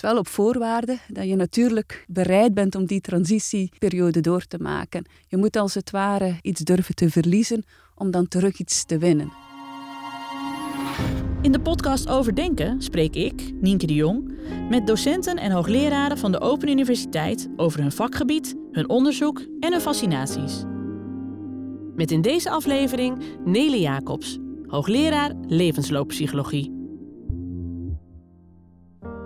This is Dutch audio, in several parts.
wel op voorwaarde dat je natuurlijk bereid bent om die transitieperiode door te maken. Je moet als het ware iets durven te verliezen om dan terug iets te winnen. In de podcast Overdenken spreek ik, Nienke de Jong, met docenten en hoogleraren van de Open Universiteit over hun vakgebied, hun onderzoek en hun fascinaties. Met in deze aflevering Nele Jacobs, hoogleraar levenslooppsychologie.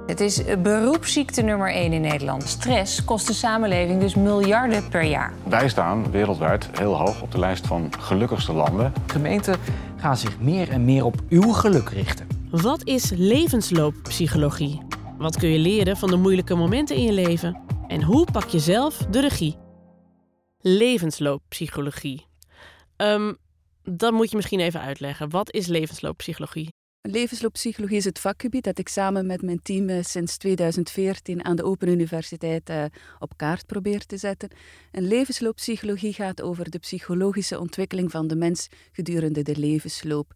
Het is beroepsziekte nummer 1 in Nederland. Stress kost de samenleving dus miljarden per jaar. Wij staan wereldwijd heel hoog op de lijst van gelukkigste landen. Gemeenten gaan zich meer en meer op uw geluk richten. Wat is levenslooppsychologie? Wat kun je leren van de moeilijke momenten in je leven? En hoe pak je zelf de regie? Levenslooppsychologie. Um, dat moet je misschien even uitleggen. Wat is levenslooppsychologie? Levenslooppsychologie is het vakgebied dat ik samen met mijn team eh, sinds 2014 aan de Open Universiteit uh, op kaart probeer te zetten. En levenslooppsychologie gaat over de psychologische ontwikkeling van de mens gedurende de levensloop.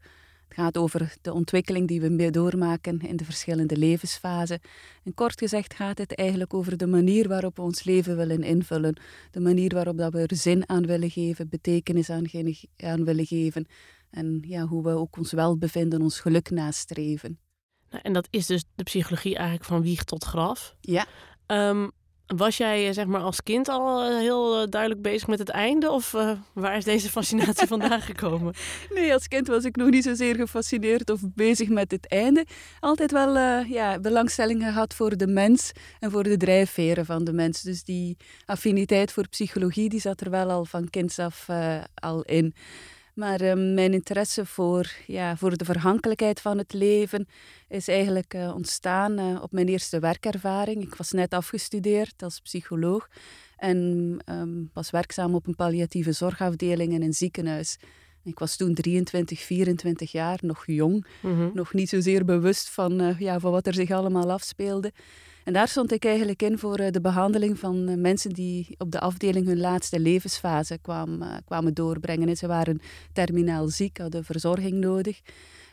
Het gaat over de ontwikkeling die we doormaken in de verschillende levensfasen. En kort gezegd gaat het eigenlijk over de manier waarop we ons leven willen invullen. De manier waarop dat we er zin aan willen geven, betekenis aan willen geven. En ja, hoe we ook ons welbevinden, ons geluk nastreven. Nou, en dat is dus de psychologie eigenlijk van wieg tot graf. Ja. Um, was jij eh, zeg maar als kind al eh, heel eh, duidelijk bezig met het einde? Of waar is deze fascinatie vandaan gekomen? Nee, als kind was ik nog niet zozeer gefascineerd of bezig met het einde. Altijd wel uh, ja, belangstelling gehad voor de mens en voor de drijfveren van de mens. Dus die affiniteit voor psychologie die zat er wel al van kinds af al in. Maar ehm, mijn interesse voor, ja, voor de verhankelijkheid van het leven is eigenlijk uh, ontstaan uh, op mijn eerste werkervaring. Ik was net afgestudeerd als psycholoog en um, was werkzaam op een palliatieve zorgafdeling in een ziekenhuis. Ik was toen 23, 24 jaar, nog jong, mm -hmm. nog niet zozeer bewust van, uh, ja, van wat er zich allemaal afspeelde. En daar stond ik eigenlijk in voor eh, de behandeling van eh, mensen die op de afdeling hun laatste levensfase kwamen, eh, kwamen doorbrengen. Ze waren terminaal ziek, hadden verzorging nodig.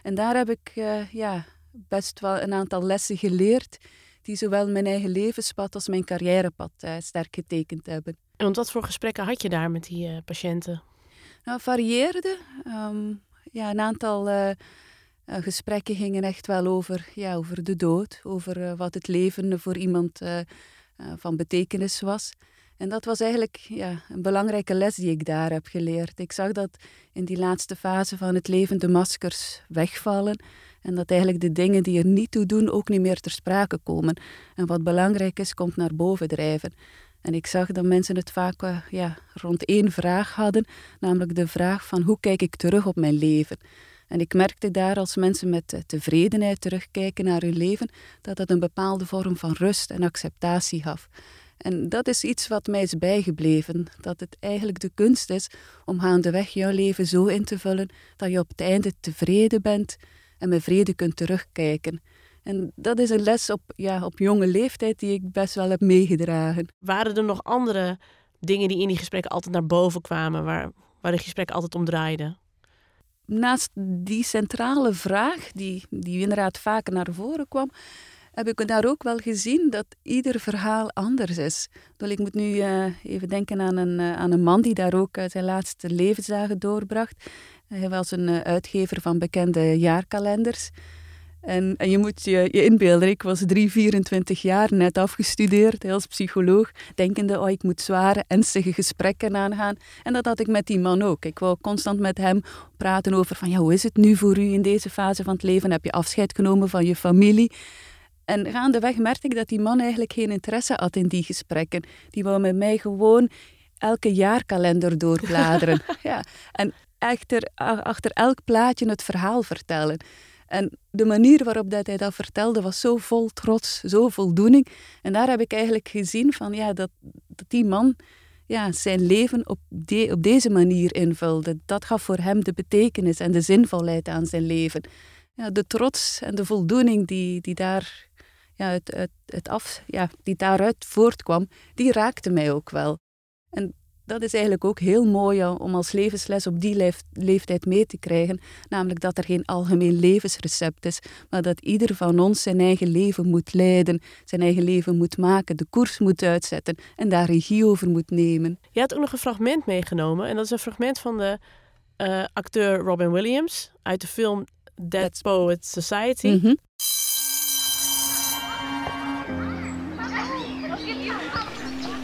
En daar heb ik ja, best wel een aantal lessen geleerd die zowel mijn eigen levenspad als mijn carrièrepad sterk getekend hebben. En wat voor gesprekken had je daar met die patiënten? Nou, varieerde. Um, ja, een aantal uh, gesprekken gingen echt wel over, ja, over de dood, over uh, wat het leven voor iemand uh, van betekenis was. En dat was eigenlijk ja, een belangrijke les die ik daar heb geleerd. Ik zag dat in die laatste fase van het leven de maskers wegvallen en dat eigenlijk de dingen die er niet toe doen ook niet meer ter sprake komen. En wat belangrijk is, komt naar boven drijven. En ik zag dat mensen het vaak ja, rond één vraag hadden, namelijk de vraag van hoe kijk ik terug op mijn leven? En ik merkte daar als mensen met eh, tevredenheid terugkijken naar hun leven, dat dat een bepaalde vorm van rust en acceptatie gaf. En dat is iets wat mij is bijgebleven. Dat het eigenlijk de kunst is om gaandeweg jouw leven zo in te vullen dat je op het einde tevreden bent en met vrede kunt terugkijken. En dat is een les op, ja, op jonge leeftijd die ik best wel heb meegedragen. Waren er nog andere dingen die in die gesprekken altijd naar boven kwamen, waar, waar de gesprekken altijd om draaiden? Naast die centrale vraag, die, die inderdaad vaker naar voren kwam, heb ik daar ook wel gezien dat ieder verhaal anders is. Dus ik moet nu uh, even denken aan een, uh, aan een man die daar ook uh, zijn laatste levensdagen doorbracht. Hij was een uitgever van bekende jaarkalenders. En, en je moet je, je inbeelden, ik was 3, 24 jaar, net afgestudeerd als psycholoog, denkende, oh, ik moet zware, ernstige gesprekken aangaan. En dat had ik met die man ook. Ik wou constant met hem praten over van, ja, hoe is het nu voor u in deze fase van het leven? Heb je afscheid genomen van je familie? En gaandeweg merkte ik dat die man eigenlijk geen interesse had in die gesprekken. Die wou met mij gewoon elke jaarkalender doorbladeren. ja. En achter, achter elk plaatje het verhaal vertellen. En de manier waarop dat hij dat vertelde was zo vol trots, zo voldoening. En daar heb ik eigenlijk gezien van, ja, dat, dat die man ja, zijn leven op, op deze manier invulde. Dat gaf voor hem de betekenis en de zinvolheid aan zijn leven. Ja, de trots en de voldoening die, die, daar, ja, het, het, het af, ja, die daaruit voortkwam, die raakte mij ook wel. En dat is eigenlijk ook heel mooi om als levensles op die leeftijd mee te krijgen. Namelijk dat er geen algemeen levensrecept is, maar dat ieder van ons zijn eigen leven moet leiden, zijn eigen leven moet maken, de koers moet uitzetten en daar regie over moet nemen. Je had ook nog een fragment meegenomen en dat is een fragment van de uh, acteur Robin Williams uit de film Dead Poet Society. Mm -hmm.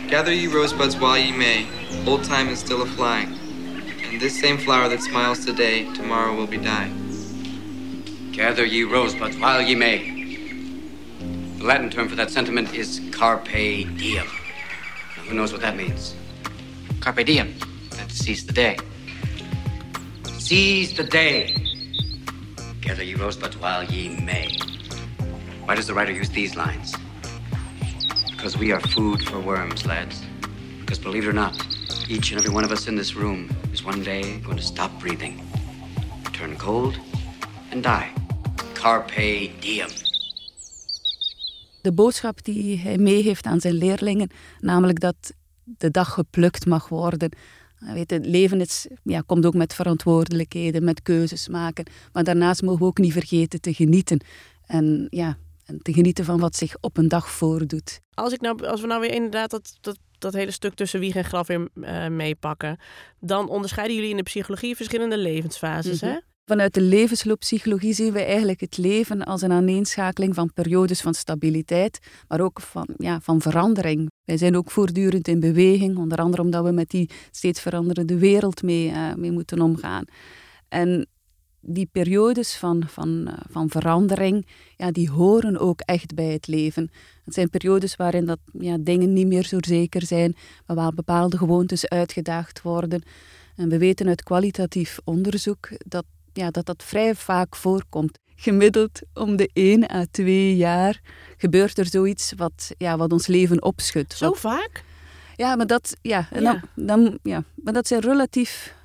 Gather ye rosebuds while ye may, old time is still a flying. And this same flower that smiles today, tomorrow will be dying. Gather ye rosebuds while ye may. The Latin term for that sentiment is carpe diem. Now, who knows what that means? Carpe diem. that's seize the day. Seize the day. Gather ye rosebuds while ye may. Why does the writer use these lines? Because we are food for worms, lads. Because believe it or not, each and every one of us in this room is one day going to stop breathing, turn cold, and die. Carpe diem. De boodschap die hij mee heeft aan zijn leerlingen, namelijk dat de dag geplukt mag worden. Weet, het leven is, ja, komt ook met verantwoordelijkheden, met keuzes maken. Maar daarnaast mogen we ook niet vergeten te genieten. En ja, en te genieten van wat zich op een dag voordoet. Als, ik nou, als we nou weer inderdaad dat, dat, dat hele stuk tussen wieg en graf weer uh, meepakken, dan onderscheiden jullie in de psychologie verschillende levensfases. hè? Mhm. Vanuit de levenslooppsychologie zien we eigenlijk het leven als een aaneenschakeling van periodes van stabiliteit, maar ook van, ja, van verandering. Wij zijn ook voortdurend in beweging, onder andere omdat we met die steeds veranderende wereld mee, uh, mee moeten omgaan. En die periodes van, van, eh, van verandering, ja, die horen ook echt bij het leven. Het zijn periodes waarin dat, ja, dingen niet meer zo zeker zijn, waar bepaalde gewoontes uitgedaagd worden. En we weten uit kwalitatief onderzoek dat ja, dat, dat vrij vaak voorkomt. Gemiddeld om de 1 à 2 jaar gebeurt er zoiets wat, ja, wat ons leven opschudt. Zo vaak? Ja, maar dat, ja, ja. Dan, dan, ja, maar dat zijn relatief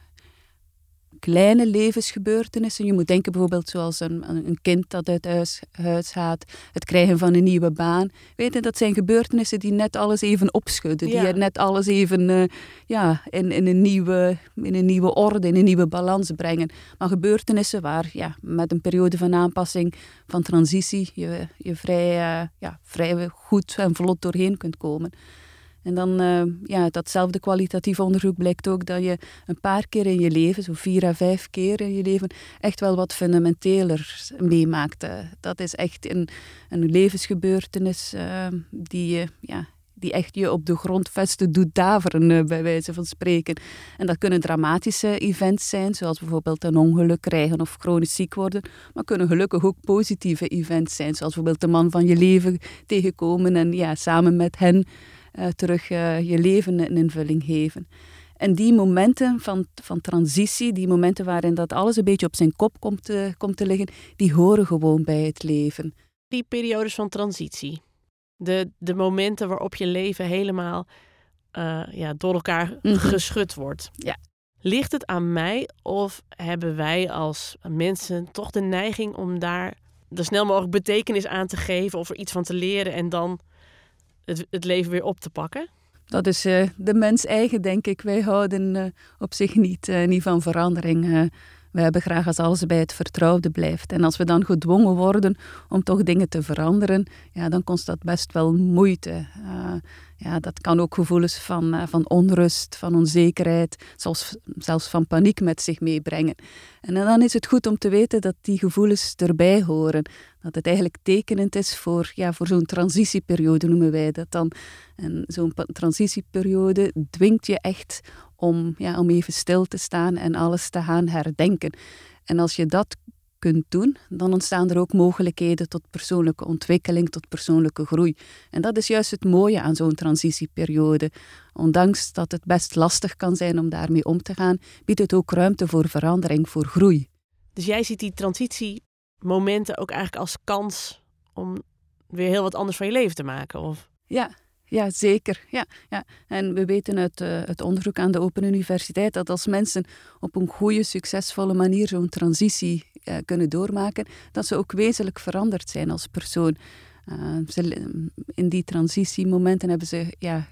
kleine levensgebeurtenissen. Je moet denken bijvoorbeeld zoals een, een kind dat uit huis, huis gaat, het krijgen van een nieuwe baan. Weet je, dat zijn gebeurtenissen die net alles even opschudden, die net alles even uh, ja, in, in, een nieuwe, in een nieuwe orde, in een nieuwe balans brengen. Maar gebeurtenissen waar ja, met een periode van aanpassing, van transitie, je, je vrij, uh, ja, vrij goed en vlot doorheen kunt komen. En dan, uh, ja, datzelfde kwalitatief onderzoek blijkt ook dat je een paar keer in je leven, zo vier à vijf keer in je leven, echt wel wat fundamenteler meemaakt. Uh, dat is echt een, een levensgebeurtenis uh, die, ja, die echt je op de grondvesten doet daveren, bij wijze van spreken. En dat kunnen dramatische events zijn, zoals bijvoorbeeld een ongeluk krijgen of chronisch ziek worden. Maar kunnen gelukkig ook positieve events zijn, zoals bijvoorbeeld de man van je leven tegenkomen en ja, samen met hen uh, terug uh, je leven een invulling geven. En die momenten van, van transitie, die momenten waarin dat alles een beetje op zijn kop komt te, komt te liggen, die horen gewoon bij het leven. Die periodes van transitie, de, de momenten waarop je leven helemaal uh, ja, door elkaar mm geschud wordt. Ja. Ligt het aan mij of hebben wij als mensen toch de neiging om daar de snel mogelijk betekenis aan te geven of er iets van te leren en dan het, het leven weer op te pakken? Dat is uh, de mens eigen, denk ik. Wij houden uh, op zich niet, uh, niet van verandering. we hebben graag als alles bij het vertrouwde blijft. En als we dan gedwongen worden om toch dingen te veranderen, ja, dan kost dat best wel moeite ja, dat kan ook gevoelens van, uh, van onrust, van onzekerheid, zelfs, zelfs van paniek met zich meebrengen. En dan is het goed om te weten dat die gevoelens erbij horen. Dat het eigenlijk tekenend is voor, ja, voor zo'n transitieperiode, noemen wij dat dan. En zo'n transitieperiode dwingt je echt om, ja, om even stil te staan en alles te gaan herdenken. En als je dat kunt doen, dan ontstaan er ook mogelijkheden tot persoonlijke ontwikkeling, tot persoonlijke groei. En dat is juist het mooie aan zo'n transitieperiode. Ondanks dat het best lastig kan zijn om daarmee om te gaan, biedt het ook ruimte voor verandering, voor groei. Dus jij ziet die transitiemomenten ook eigenlijk als kans om weer heel wat anders van je leven te maken? Of? Ja, ja, zeker. Ja, ja. En we weten uit het onderzoek aan de Open Universiteit dat als mensen op een goede, succesvolle manier zo'n transitie uh, kunnen doormaken, dat ze ook wezenlijk veranderd zijn als persoon. Uh, ze, in die transitiemomenten hebben ze ja,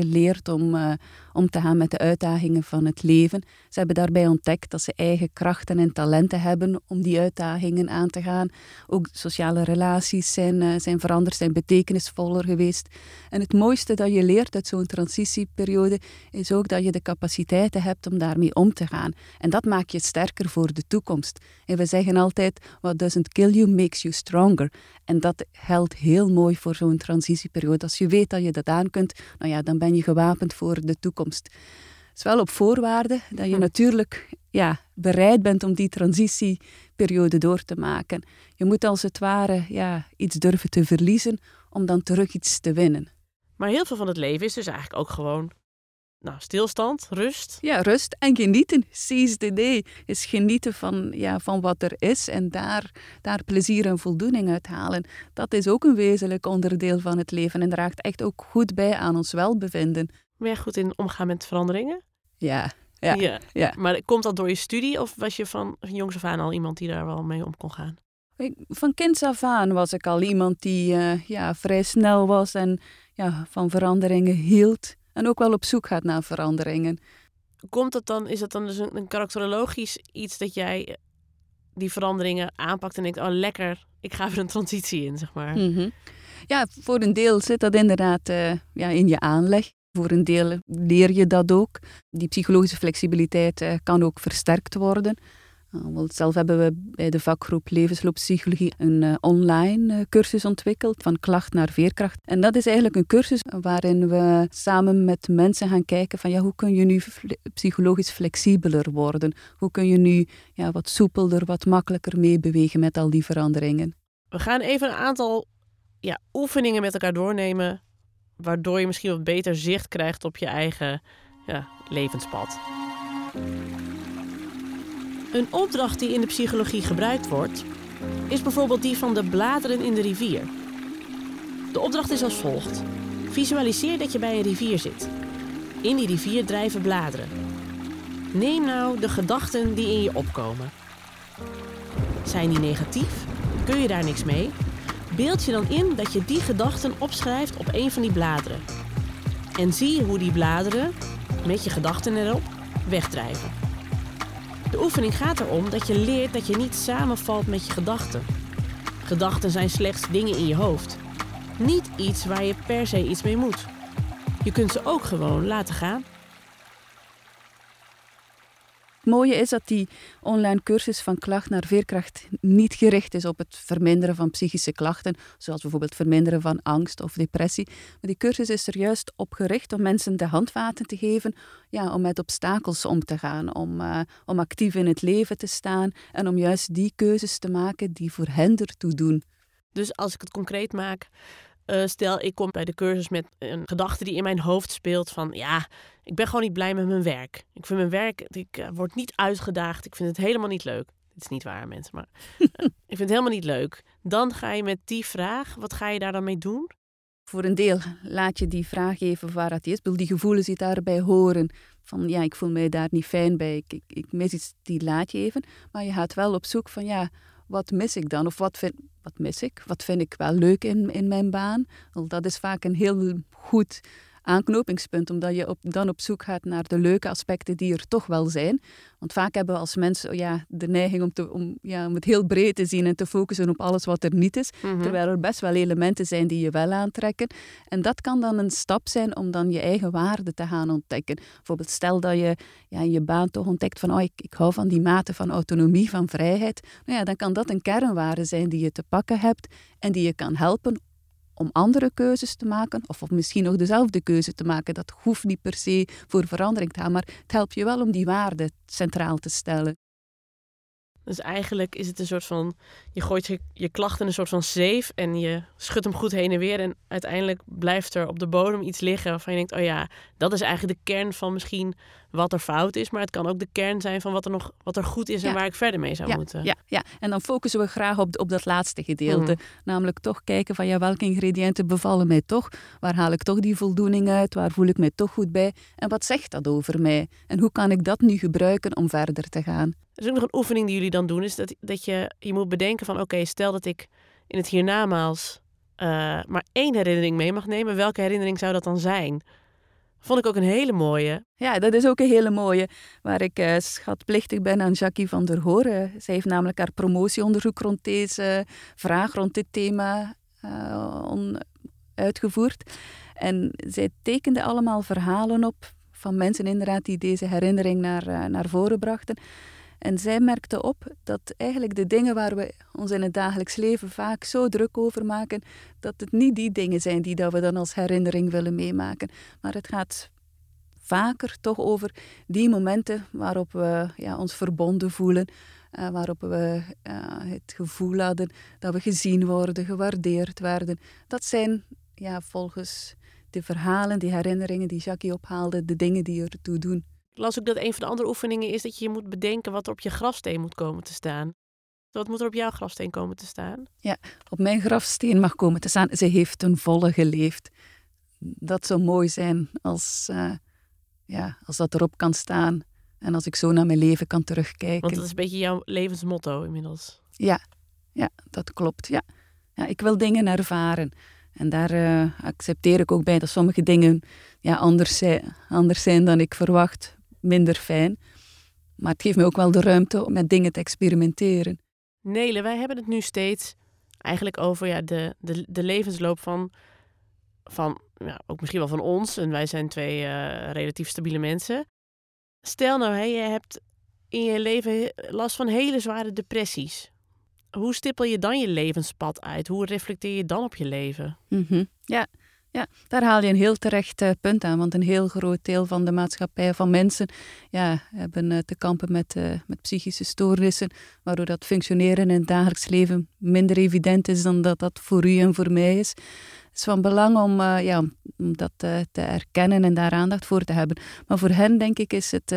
geleerd om, uh, om te gaan met de uitdagingen van het leven. Ze hebben daarbij ontdekt dat ze eigen krachten en talenten hebben om die uitdagingen aan te gaan. Ook sociale relaties zijn, uh, zijn veranderd, zijn betekenisvoller geweest. En het mooiste dat je leert uit zo'n transitieperiode is ook dat je de capaciteiten hebt om daarmee om te gaan. En dat maakt je sterker voor de toekomst. En we zeggen altijd, what doesn't kill you makes you stronger. En dat geldt heel mooi voor zo'n transitieperiode. Als je weet dat je dat aan kunt, nou ja, dan ben je gewapend voor de toekomst. Het is wel op voorwaarde dat je hm. natuurlijk ja, bereid bent om die transitieperiode door te maken. Je moet als het ware ja, iets durven te verliezen om dan terug iets te winnen. Maar heel veel van het leven is dus eigenlijk ook gewoon nou, stilstand, rust. Ja, rust en genieten. Seize the day is genieten van, ja, van wat er is en daar, daar plezier en voldoening uit halen. Dat is ook een wezenlijk onderdeel van het leven en draagt echt ook goed bij aan ons welbevinden. Ben je goed in omgaan met veranderingen? Ja, ja, ja. ja. Maar komt dat door je studie of was je van jongs af aan al iemand die daar wel mee om kon gaan? Van kinds af aan was ik al iemand die uh, ja, vrij snel was en ja, van veranderingen hield. En ook wel op zoek gaat naar veranderingen. Komt dat dan, is dat dan dus een, een karakterologisch iets dat jij eh, die veranderingen aanpakt en denkt, oh lekker, ik ga er een transitie in, zeg maar. Mhm. Ja, voor een deel zit dat inderdaad uh, ja, in je aanleg. Voor een deel leer je dat ook. Die psychologische flexibiliteit uh, kan ook versterkt worden. Uh, zelf hebben we bij de vakgroep Levenslooppsychologie een uh, online uh, cursus ontwikkeld, van klacht naar veerkracht. En dat is eigenlijk een cursus waarin we samen met mensen gaan kijken van ja, hoe kun je nu psychologisch flexibeler worden? Hoe kun je nu ja, wat soepelder, wat makkelijker meebewegen met al die veranderingen? We gaan even een aantal ja, oefeningen met elkaar doornemen, waardoor je misschien wat beter zicht krijgt op je eigen ja, levenspad. Een opdracht die in de psychologie gebruikt wordt, is bijvoorbeeld die van de bladeren in de rivier. De opdracht is als volgt: visualiseer dat je bij een rivier zit. In die rivier drijven bladeren. Neem nou de gedachten die in je opkomen. Zijn die negatief? Kun je daar niks mee? Beeld je dan in dat je die gedachten opschrijft op een van die bladeren. En zie hoe die bladeren, met je gedachten erop, wegdrijven. De oefening gaat erom dat je leert dat je niet samenvalt met je gedachten. Gedachten zijn slechts dingen in je hoofd. Niet iets waar je per se iets mee moet. Je kunt ze ook gewoon laten gaan. Het mooie is dat die online cursus van klacht naar veerkracht niet gericht is op het verminderen van psychische klachten, zoals bijvoorbeeld verminderen van angst of depressie. Maar die cursus is er juist op gericht om mensen de handvaten te geven ja, om met obstakels om te gaan, om, uh, om actief in het leven te staan en om juist die keuzes te maken die voor hen ertoe doen. Dus als ik het concreet maak, uh, stel, ik kom bij de cursus met een gedachte die in mijn hoofd speelt van ja, ik ben gewoon niet blij met mijn werk. Ik vind mijn werk, ik uh, word niet uitgedaagd. Ik vind het helemaal niet leuk. Dit is niet waar, mensen, maar uh, ik vind het helemaal niet leuk. Dan ga je met die vraag, wat ga je daar dan mee doen? Voor een deel laat je die vraag even waar het is. Die gevoelens die daarbij horen. Van ja, ik voel mij daar niet fijn bij. Ik, ik, ik mis iets, die laat je even. Maar je gaat wel op zoek van ja, wat mis ik dan? Of wat, vind, wat mis ik? Wat vind ik wel leuk in, in mijn baan? Dat is vaak een heel goed aanknopingspunt, omdat je op, dan op zoek gaat naar de leuke aspecten die er toch wel zijn. Want vaak hebben we als mensen ja, de neiging om, te, om, ja, om het heel breed te zien en te focussen op alles wat er niet is, mhm. terwijl er best wel elementen zijn die je wel aantrekken. En dat kan dan een stap zijn om dan je eigen waarde te gaan ontdekken. Bijvoorbeeld stel dat je ja, in je baan toch ontdekt van oh, ik, ik hou van die mate van autonomie, van vrijheid. Nou ja, dan kan dat een kernwaarde zijn die je te pakken hebt en die je kan helpen om andere keuzes te maken, of, of misschien nog dezelfde keuze te maken. Dat hoeft niet per se voor verandering te gaan, maar het helpt je wel om die waarde centraal te stellen. Dus eigenlijk is het een soort van, je gooit je, je klacht in een soort van zeef en je schudt hem goed heen en weer. En uiteindelijk blijft er op de bodem iets liggen waarvan je denkt, oh ja, dat is eigenlijk de kern van misschien wat er fout is. Maar het kan ook de kern zijn van wat er nog wat er goed is en waar ik verder mee zou moeten. Ja, ja, en dan focussen we graag op, op dat laatste gedeelte. Mhm. Namelijk toch kijken van ja, welke ingrediënten bevallen mij toch? Waar haal ik toch die voldoening uit? Waar voel ik mij toch goed bij? En wat zegt dat over mij? En hoe kan ik dat nu gebruiken om verder te gaan? Is ook nog een oefening die jullie dan doen, is dat, dat je, je moet bedenken van oké, stel dat ik in het hiernamaals uh, maar één herinnering mee mag nemen. Welke herinnering zou dat dan zijn? Vond ik ook een hele mooie. Ja, dat is ook een hele mooie, waar ik uh, schatplichtig ben aan Jackie van der Horen. Zij heeft namelijk haar promotieonderzoek rond deze vraag, rond dit thema, uitgevoerd. En zij tekende allemaal verhalen op van mensen inderdaad die deze herinnering naar, naar voren brachten. En zij merkte op dat eigenlijk de dingen waar we ons in het dagelijks leven vaak zo druk over maken, dat het niet die dingen zijn die dat we dan als herinnering willen meemaken. Maar het gaat vaker toch over die momenten waarop we ja, ons verbonden voelen, uh, waarop we uh, het gevoel hadden dat we gezien worden, gewaardeerd werden. Dat zijn ja, volgens de verhalen, die herinneringen die Jackie ophaalde, de dingen die ertoe doen. Las ook dat een van de andere oefeningen is dat je moet bedenken wat er op je grafsteen moet komen te staan. Wat moet er op jouw grafsteen komen te staan? Ja, op mijn grafsteen mag komen te staan. Ze heeft een volle geleefd. Dat zou mooi zijn als, uh, ja, als dat erop kan staan. En als ik zo naar mijn leven kan terugkijken. Want dat is een beetje jouw levensmotto inmiddels. Ja, ja dat klopt. Ja. Ja, ik wil dingen ervaren. En daar uh, accepteer ik ook bij dat sommige dingen ja, anders, zijn, anders zijn dan ik verwacht. Minder fijn. Maar het geeft me ook wel de ruimte om met dingen te experimenteren. Nele, wij hebben het nu steeds eigenlijk over ja, de, de, de levensloop van, van ja, ook misschien wel van ons. En wij zijn twee uh, relatief stabiele mensen. Stel nou, hè, je hebt in je leven last van hele zware depressies. Hoe stippel je dan je levenspad uit? Hoe reflecteer je dan op je leven? Mm -hmm. Ja, ja, daar haal je een heel terecht uh, punt aan. Want een heel groot deel van de maatschappij, van mensen, ja, hebben uh, te kampen met, uh, met psychische stoornissen. Waardoor dat functioneren in het dagelijks leven minder evident is dan dat dat voor u en voor mij is. Het is van belang om, ja, om dat te erkennen en daar aandacht voor te hebben. Maar voor hen, denk ik, is het,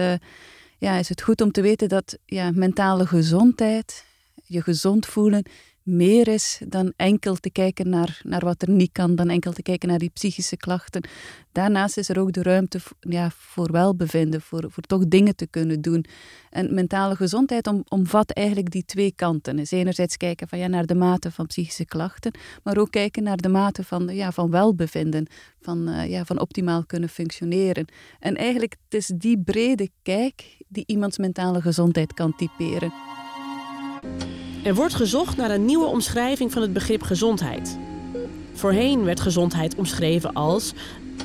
ja, is het goed om te weten dat ja, mentale gezondheid je gezond voelen meer is dan enkel te kijken naar, naar wat er niet kan, dan enkel te kijken naar die psychische klachten. Daarnaast is er ook de ruimte ja, voor welbevinden, voor, voor toch dingen te kunnen doen. En mentale gezondheid om, omvat eigenlijk die twee kanten. Dus enerzijds kijken van, ja, naar de mate van psychische klachten, maar ook kijken naar de mate van, ja, van welbevinden, van, uh, ja, van optimaal kunnen functioneren. En eigenlijk het is die brede kijk die iemands mentale gezondheid kan typeren. Er wordt gezocht naar een nieuwe omschrijving van het begrip gezondheid. Voorheen werd gezondheid omschreven als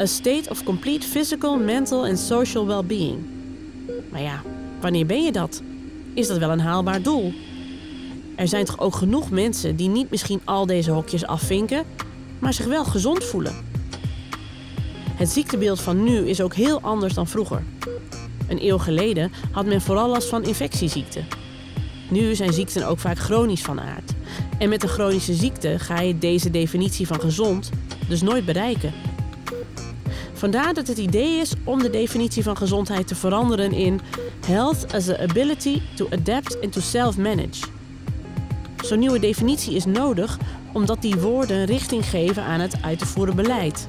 a state of complete physical, mental and social well-being. Maar ja, wanneer ben je dat? Is dat wel een haalbaar doel? Er zijn toch ook genoeg mensen die niet misschien al deze hokjes afvinken, maar zich wel gezond voelen. Het ziektebeeld van nu is ook heel anders dan vroeger. Een eeuw geleden had men vooral last van infectieziekten. Nu zijn ziekten ook vaak chronisch van aard. En met een chronische ziekte ga je deze definitie van gezond dus nooit bereiken. Vandaar dat het idee is om de definitie van gezondheid te veranderen in health as the ability to adapt and to self-manage. Zo'n nieuwe definitie is nodig omdat die woorden richting geven aan het uit te voeren beleid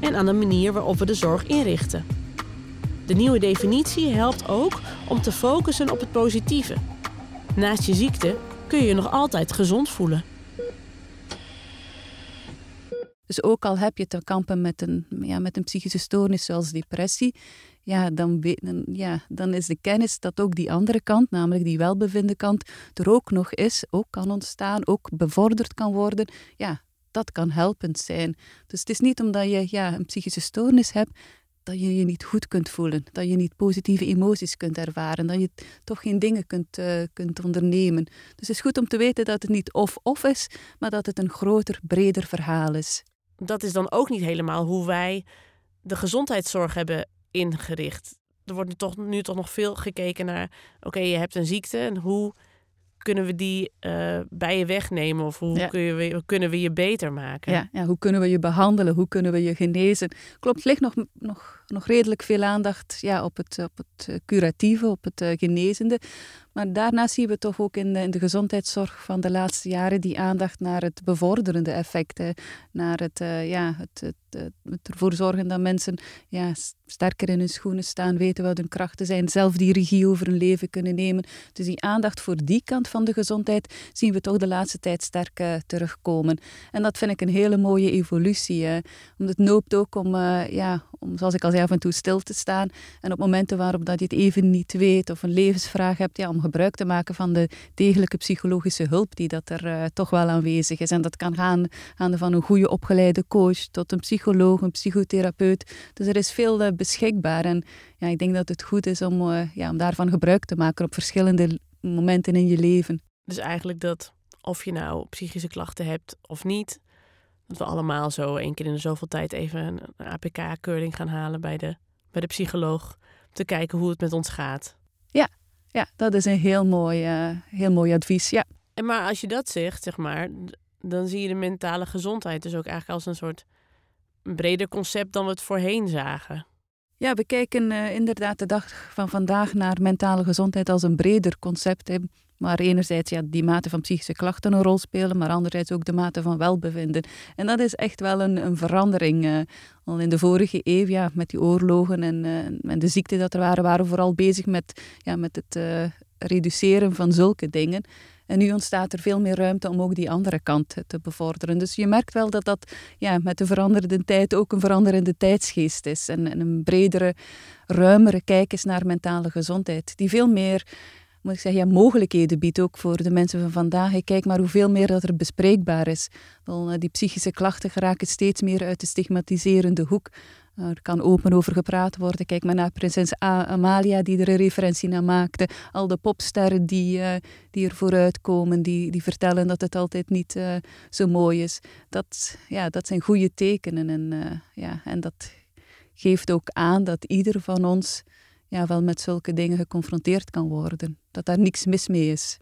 en aan de manier waarop we de zorg inrichten. De nieuwe definitie helpt ook om te focussen op het positieve Naast je ziekte kun je je nog altijd gezond voelen. Dus ook al heb je te kampen met een, ja, met een psychische stoornis zoals depressie, ja dan, ja, dan is de kennis dat ook die andere kant, namelijk die welbevinden kant, er ook nog is, ook kan ontstaan, ook bevorderd kan worden. Ja, dat kan helpend zijn. Dus het is niet omdat je ja, een psychische stoornis hebt, dat je je niet goed kunt voelen, dat je niet positieve emoties kunt ervaren, dat je toch geen dingen kunt, uh, kunt ondernemen. Dus het is goed om te weten dat het niet of-of is, maar dat het een groter, breder verhaal is. Dat is dan ook niet helemaal hoe wij de gezondheidszorg hebben ingericht. Er wordt nu toch, nu toch nog veel gekeken naar, oké, je hebt een ziekte en hoe kunnen we die uh, bij je wegnemen? Of hoe, kun we, hoe, kunnen we je beter maken? Ja, ja, hoe kunnen we je behandelen? Hoe kunnen we je genezen? Klopt, het ligt nog, nog, nog redelijk veel aandacht ja, op, het, op het eh, curatieve, op het uh, genezende. Maar daarna zien we toch ook in de, in de, gezondheidszorg van de laatste jaren die aandacht naar het bevorderende effecten. Naar het, uh, ja, het, het, het, ervoor zorgen dat mensen ja, sterker in hun schoenen staan, weten wat hun krachten zijn, zelf die regie over hun leven kunnen nemen. Dus die aandacht voor die kant van de gezondheid zien we toch de laatste tijd sterk uh, terugkomen. En dat vind ik een hele mooie evolutie. Uh, omdat het noopt ook om, uh, ja, om, zoals ik al zei, af en toe stil te staan. En op momenten waarop dat je het even niet weet of een levensvraag hebt, ja, om gebruik te maken van de degelijke psychologische hulp die dat er toch wel aanwezig is. En dat kan gaan, gaan van een goede opgeleide coach tot een psycholoog, een psychotherapeut. Dus er is veel beschikbaar. En ja, ik denk dat het goed is om, ja, om daarvan gebruik te maken op verschillende momenten in je leven. Dus eigenlijk dat of je nou psychische klachten hebt of niet, dat we allemaal zo één keer in de zoveel tijd even een, APK-keuring gaan halen bij de, bij de psycholoog. Om te kijken hoe het met ons gaat. Ja, ja dat is een heel mooi, uh, heel mooi advies. Ja. En maar als je dat zegt, zeg maar, dan zie je de mentale gezondheid dus ook eigenlijk als een soort breder concept dan we het voorheen zagen. Ja, we kijken uh, inderdaad de dag van vandaag naar mentale gezondheid als een breder concept. Hè. Maar enerzijds ja, die mate van psychische klachten een rol spelen, maar anderzijds ook de mate van welbevinden. En dat is echt wel een, een verandering. Uh, al in de vorige eeuw, ja, met die oorlogen en, uh, en de ziekten dat er waren, waren we vooral bezig met, ja, met het reduceren van zulke dingen. En nu ontstaat er veel meer ruimte om ook die andere kant te bevorderen. Dus je merkt wel dat dat ja, met de veranderende tijd ook een veranderende tijdsgeest is. En, en een bredere, ruimere kijk is naar mentale gezondheid. Die veel meer moet ik zeggen, ja, mogelijkheden biedt ook voor de mensen van vandaag. Ik kijk maar hoeveel meer dat er bespreekbaar is. Eh, die psychische klachten geraken steeds meer uit de stigmatiserende hoek. Nou, er kan open over gepraat worden. Kijk maar naar prinses Amalia, die er een referentie naar maakte. Al de popsterren die, uh, die er vooruit komen, die, die vertellen dat het altijd niet uh, zo mooi is. Dat, ja, dat zijn goede tekenen. En, ja, en dat geeft ook aan dat ieder van ons ja, wel met zulke dingen geconfronteerd kan worden. Dat daar niks mis mee is.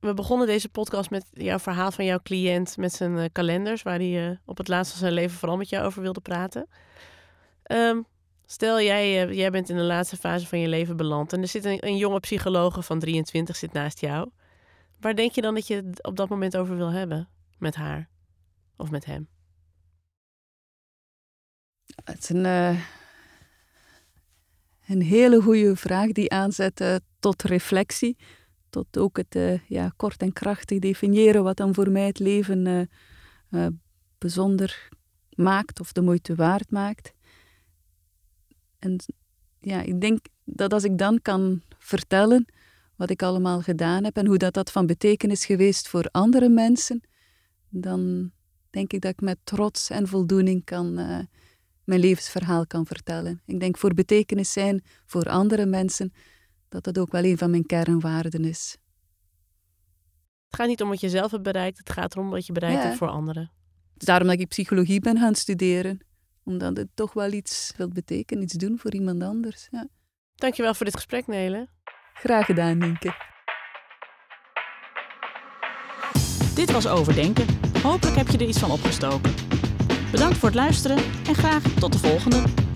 We begonnen deze podcast met jouw verhaal van jouw cliënt met zijn kalenders, waar hij op het laatst van zijn leven vooral met jou over wilde praten. Um, stel, jij, uh, jij bent in de laatste fase van je leven beland en er zit een, jonge psycholoog van 23 zit naast jou. Waar denk je dan dat je het op dat moment over wil hebben? Met haar of met hem? Het is een, uh, een hele goede vraag die aanzet uh, tot reflectie. Tot ook het ja, kort en krachtig definiëren wat dan voor mij het leven bijzonder maakt of de moeite waard maakt. En ja, ik denk dat als ik dan kan vertellen wat ik allemaal gedaan heb en hoe dat, dat van betekenis geweest voor andere mensen, dan denk ik dat ik met trots en voldoening kan, uh, mijn levensverhaal kan vertellen. Ik denk voor betekenis zijn voor andere mensen, dat dat ook wel een van mijn kernwaarden is. Het gaat niet om wat je zelf hebt bereikt, het gaat erom wat je bereikt hebt voor anderen. Dus daarom dat ik psychologie ben gaan studeren omdat het toch wel iets wil betekenen, iets doen voor iemand anders. Ja. Dankjewel voor dit gesprek, Nele. Graag gedaan, Nienke. Dit was Overdenken. Hopelijk heb je er iets van opgestoken. Bedankt voor het luisteren en graag tot de volgende.